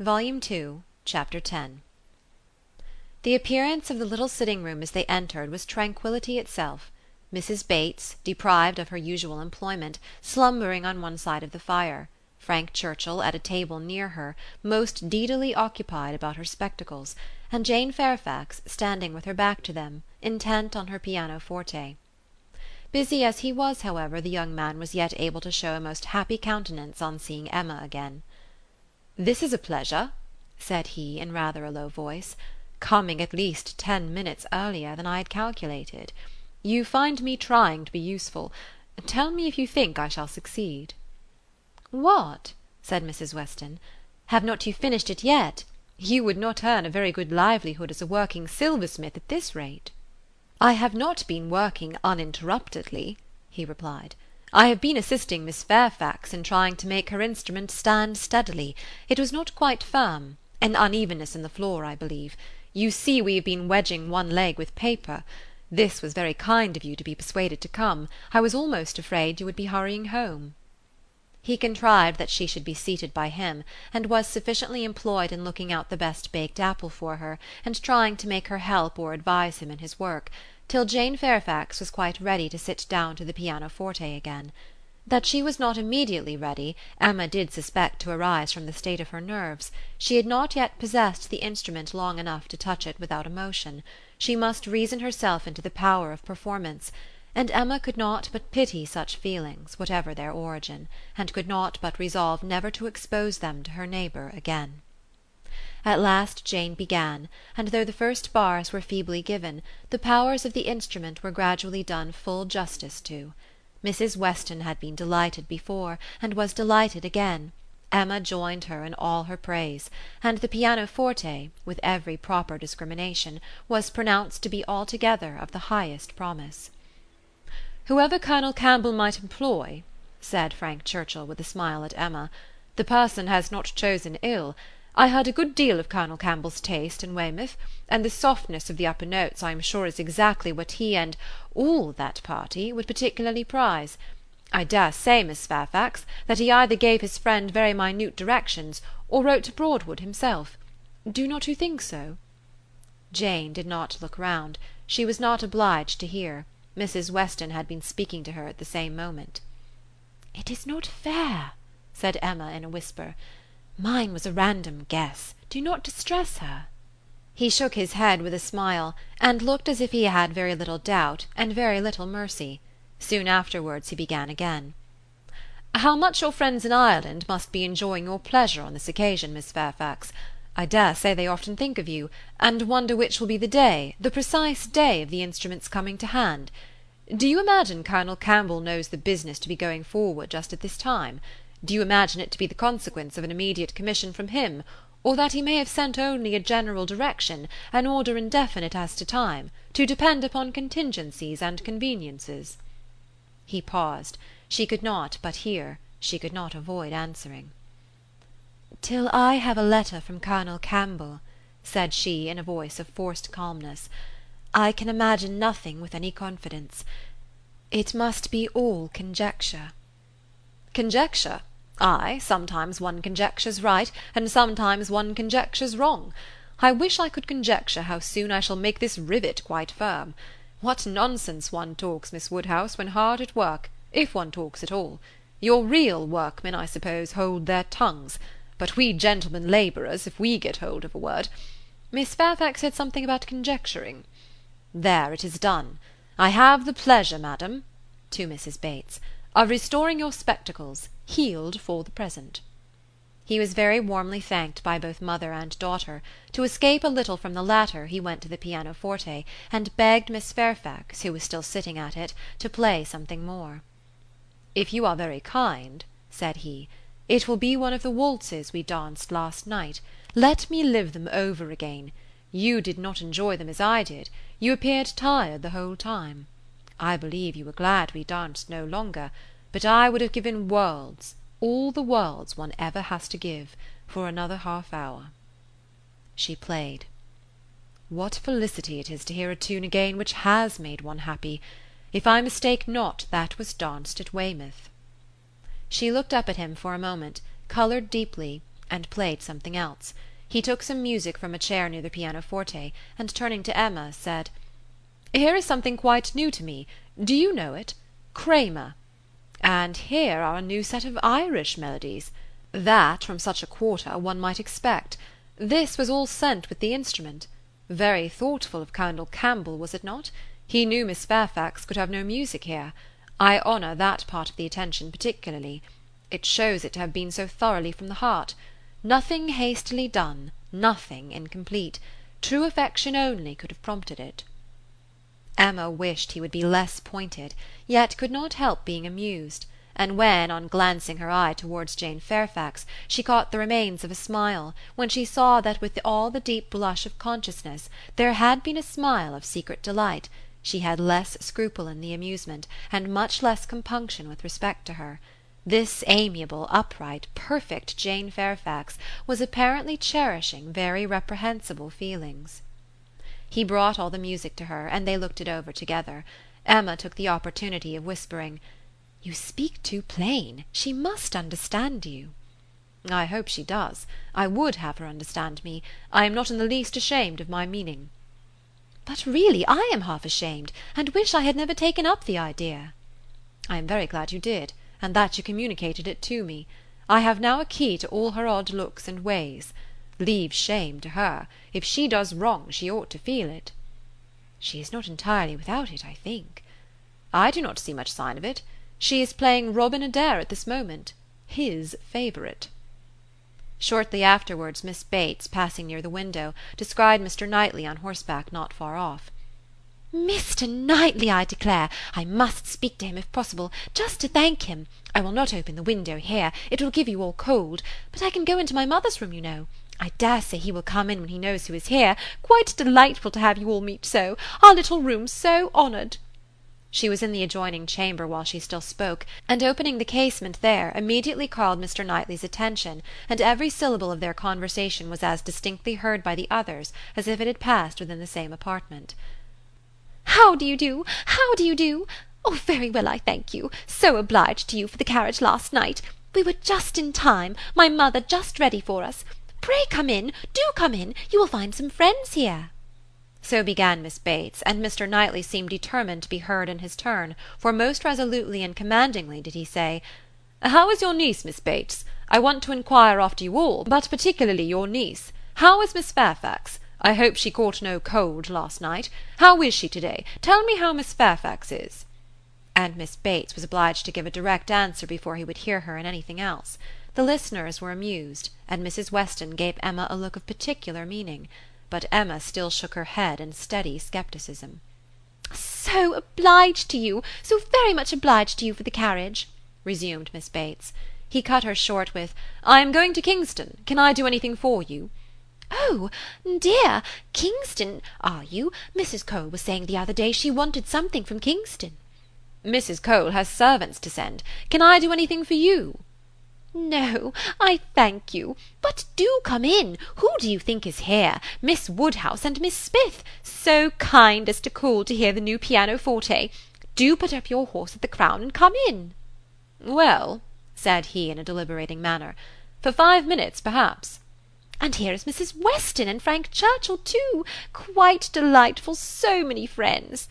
Volume Two, Chapter 10 The appearance of the little sitting room as they entered was tranquillity itself. Mrs. Bates, deprived of her usual employment, slumbering on one side of the fire; Frank Churchill, at a table near her, most deedily occupied about her spectacles; and Jane Fairfax, standing with her back to them, intent on her pianoforte. Busy as he was, however, the young man was yet able to show a most happy countenance on seeing Emma again. "This is a pleasure," said he, in rather a low voice, "coming at least ten minutes earlier than I had calculated. You find me trying to be useful. Tell me if you think I shall succeed." "What?" said Mrs. Weston. "Have not you finished it yet? You would not earn a very good livelihood as a working silversmith at this rate." "I have not been working uninterruptedly," he replied. I have been assisting Miss Fairfax in trying to make her instrument stand steadily. It was not quite firm. An unevenness in the floor, I believe. You see we have been wedging one leg with paper. This was very kind of you to be persuaded to come. I was almost afraid you would be hurrying home." He contrived that she should be seated by him, and was sufficiently employed in looking out the best baked apple for her, and trying to make her help or advise him in his work till Jane Fairfax was quite ready to sit down to the pianoforte again. That she was not immediately ready, Emma did suspect to arise from the state of her nerves; she had not yet possessed the instrument long enough to touch it without emotion; she must reason herself into the power of performance; and Emma could not but pity such feelings, whatever their origin, and could not but resolve never to expose them to her neighbour again. At last Jane began, and though the first bars were feebly given, the powers of the instrument were gradually done full justice to. Mrs. Weston had been delighted before, and was delighted again; Emma joined her in all her praise; and the pianoforte, with every proper discrimination, was pronounced to be altogether of the highest promise. "Whoever Colonel Campbell might employ," said Frank Churchill with a smile at Emma, "the person has not chosen ill. I heard a good deal of Colonel Campbell's taste in Weymouth, and the softness of the upper notes I am sure is exactly what he and all that party would particularly prize. I dare say, Miss Fairfax, that he either gave his friend very minute directions or wrote to Broadwood himself. Do not you think so?" Jane did not look round; she was not obliged to hear; Mrs. Weston had been speaking to her at the same moment. "It is not fair," said Emma in a whisper. Mine was a random guess. Do not distress her." He shook his head with a smile, and looked as if he had very little doubt and very little mercy. Soon afterwards he began again. "How much your friends in Ireland must be enjoying your pleasure on this occasion, Miss Fairfax! I dare say they often think of you, and wonder which will be the day, the precise day, of the instrument's coming to hand. Do you imagine Colonel Campbell knows the business to be going forward just at this time? Do you imagine it to be the consequence of an immediate commission from him, or that he may have sent only a general direction, an order indefinite as to time, to depend upon contingencies and conveniences?" He paused. She could not but hear; she could not avoid answering. "Till I have a letter from Colonel Campbell," said she in a voice of forced calmness, "I can imagine nothing with any confidence. It must be all conjecture." "Conjecture? Ay, sometimes one conjectures right, and sometimes one conjectures wrong. I wish I could conjecture how soon I shall make this rivet quite firm. What nonsense one talks, Miss Woodhouse, when hard at work, if one talks at all. Your real workmen, I suppose, hold their tongues; but we gentlemen labourers, if we get hold of a word Miss Fairfax said something about conjecturing. There, it is done. I have the pleasure, madam," to Mrs. Bates, "of restoring your spectacles healed for the present." He was very warmly thanked by both mother and daughter; to escape a little from the latter he went to the pianoforte, and begged Miss Fairfax, who was still sitting at it, to play something more. "If you are very kind," said he, "it will be one of the waltzes we danced last night. Let me live them over again. You did not enjoy them as I did; you appeared tired the whole time. I believe you were glad we danced no longer but I would have given worlds, all the worlds one ever has to give, for another half hour." She played. "What felicity it is to hear a tune again which has made one happy! If I mistake not, that was danced at Weymouth." She looked up at him for a moment, coloured deeply, and played something else. He took some music from a chair near the pianoforte, and turning to Emma, said "Here is something quite new to me. Do you know it? Cramer. And here are a new set of Irish melodies. That, from such a quarter, one might expect. This was all sent with the instrument. Very thoughtful of Colonel Campbell, was it not? He knew Miss Fairfax could have no music here. I honour that part of the attention particularly. It shows it to have been so thoroughly from the heart. Nothing hastily done, nothing incomplete. True affection only could have prompted it." Emma wished he would be less pointed, yet could not help being amused; and when, on glancing her eye towards Jane Fairfax, she caught the remains of a smile, when she saw that with all the deep blush of consciousness there had been a smile of secret delight, she had less scruple in the amusement, and much less compunction with respect to her. This amiable, upright, perfect Jane Fairfax was apparently cherishing very reprehensible feelings. He brought all the music to her, and they looked it over together. Emma took the opportunity of whispering "You speak too plain. She must understand you." "I hope she does. I would have her understand me. I am not in the least ashamed of my meaning." "But really I am half ashamed, and wish I had never taken up the idea." "I am very glad you did and that you communicated it to me. I have now a key to all her odd looks and ways. Leave shame to her. If she does wrong she ought to feel it." "She is not entirely without it, I think." "I do not see much sign of it. She is playing Robin Adair at this moment his favourite." Shortly afterwards Miss Bates, passing near the window, descried Mr. Knightley on horseback not far off. Mr. Knightley, I declare! I must speak to him if possible, just to thank him. I will not open the window here; it will give you all cold; but I can go into my mother's room, you know. I dare say he will come in when he knows who is here. Quite delightful to have you all meet so. Our little room so honoured." She was in the adjoining chamber while she still spoke, and opening the casement there, immediately called Mr. Knightley's attention, and every syllable of their conversation was as distinctly heard by the others as if it had passed within the same apartment. How do you do? How do you do? Oh, very well, I thank you. So obliged to you for the carriage last night. We were just in time, my mother just ready for us. Pray come in, do come in, you will find some friends here. So began Miss Bates, and Mr. Knightley seemed determined to be heard in his turn, for most resolutely and commandingly did he say, "How is your niece, Miss Bates? I want to inquire after you all, but particularly your niece. How is Miss Fairfax? I hope she caught no cold last night. How is she to-day? Tell me how Miss Fairfax is." And Miss Bates was obliged to give a direct answer before he would hear her in anything else. The listeners were amused, and Mrs. Weston gave Emma a look of particular meaning; but Emma still shook her head in steady scepticism. "So obliged to you, so very much obliged to you for the carriage," resumed Miss Bates. He cut her short with "I am going to Kingston. Can I do anything for you?" "Oh, dear! Kingston, are you? Mrs. Cole was saying the other day she wanted something from Kingston." "Mrs. Cole has servants to send. Can I do anything for you?" "No, I thank you. But do come in. Who do you think is here? Miss Woodhouse and Miss Smith, so kind as to call to hear the new pianoforte. Do put up your horse at the Crown and come in." "Well," said he in a deliberating manner, "for five minutes, perhaps. And here is Mrs. Weston and Frank Churchill too. Quite delightful, so many friends."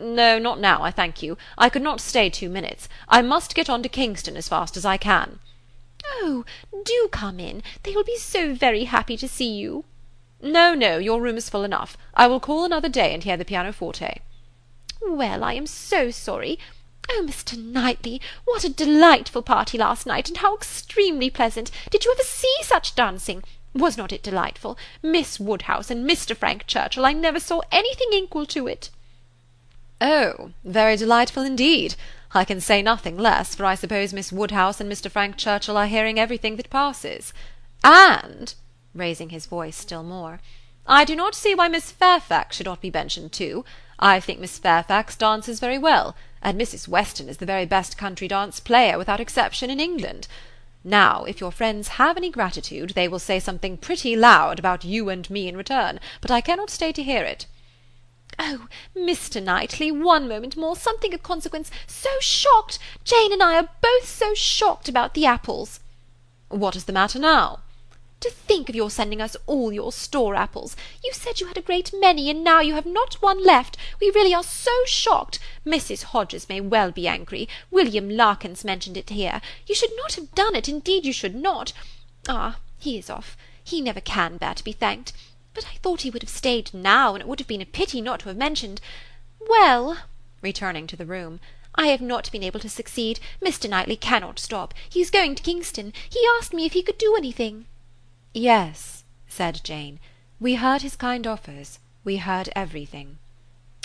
"No, not now, I thank you. I could not stay two minutes. I must get on to Kingston as fast as I can." "Oh, do come in. They will be so very happy to see you." "No, no, your room is full enough. I will call another day and hear the pianoforte." "Well, I am so sorry. Oh, Mr. Knightley, what a delightful party last night, and how extremely pleasant! Did you ever see such dancing? Was not it delightful? Miss Woodhouse and Mr. Frank Churchill, I never saw anything equal to it." "Oh, very delightful indeed. I can say nothing less, for I suppose Miss Woodhouse and Mr. Frank Churchill are hearing everything that passes. And," raising his voice still more, "I do not see why Miss Fairfax should not be mentioned too. I think Miss Fairfax dances very well, and Mrs. Weston is the very best country dance player, without exception, in England. Now, if your friends have any gratitude, they will say something pretty loud about you and me in return, but I cannot stay to hear it." "Oh, Mr. Knightley, one moment more, something of consequence. So shocked! Jane and I are both so shocked about the apples." "What is the matter now?" To think of your sending us all your store apples! You said you had a great many, and now you have not one left. We really are so shocked. Mrs Hodges may well be angry. William Larkins mentioned it here. You should not have done it, indeed you should not. Ah, he is off. He never can bear to be thanked. But I thought he would have stayed now, and it would have been a pity not to have mentioned. Well," returning to the room, "I have not been able to succeed. Mr. Knightley cannot stop. He is going to Kingston. He asked me if he could do anything." "Yes," said Jane. "We heard his kind offers. We heard everything."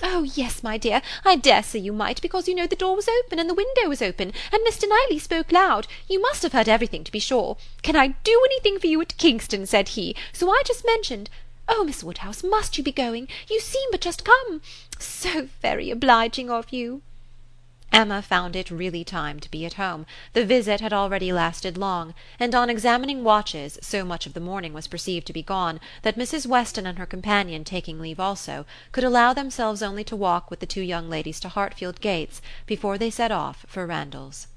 "Oh yes, my dear, I dare say you might, because you know the door was open, and the window was open, and Mr. Knightley spoke loud. You must have heard everything, to be sure. 'Can I do anything for you at Kingston?' said he. So I just mentioned Oh, Miss Woodhouse, must you be going? You seem but just come. So very obliging of you." Emma found it really time to be at home; the visit had already lasted long, and on examining watches so much of the morning was perceived to be gone that Mrs. Weston and her companion taking leave also, could allow themselves only to walk with the two young ladies to Hartfield gates before they set off for Randalls.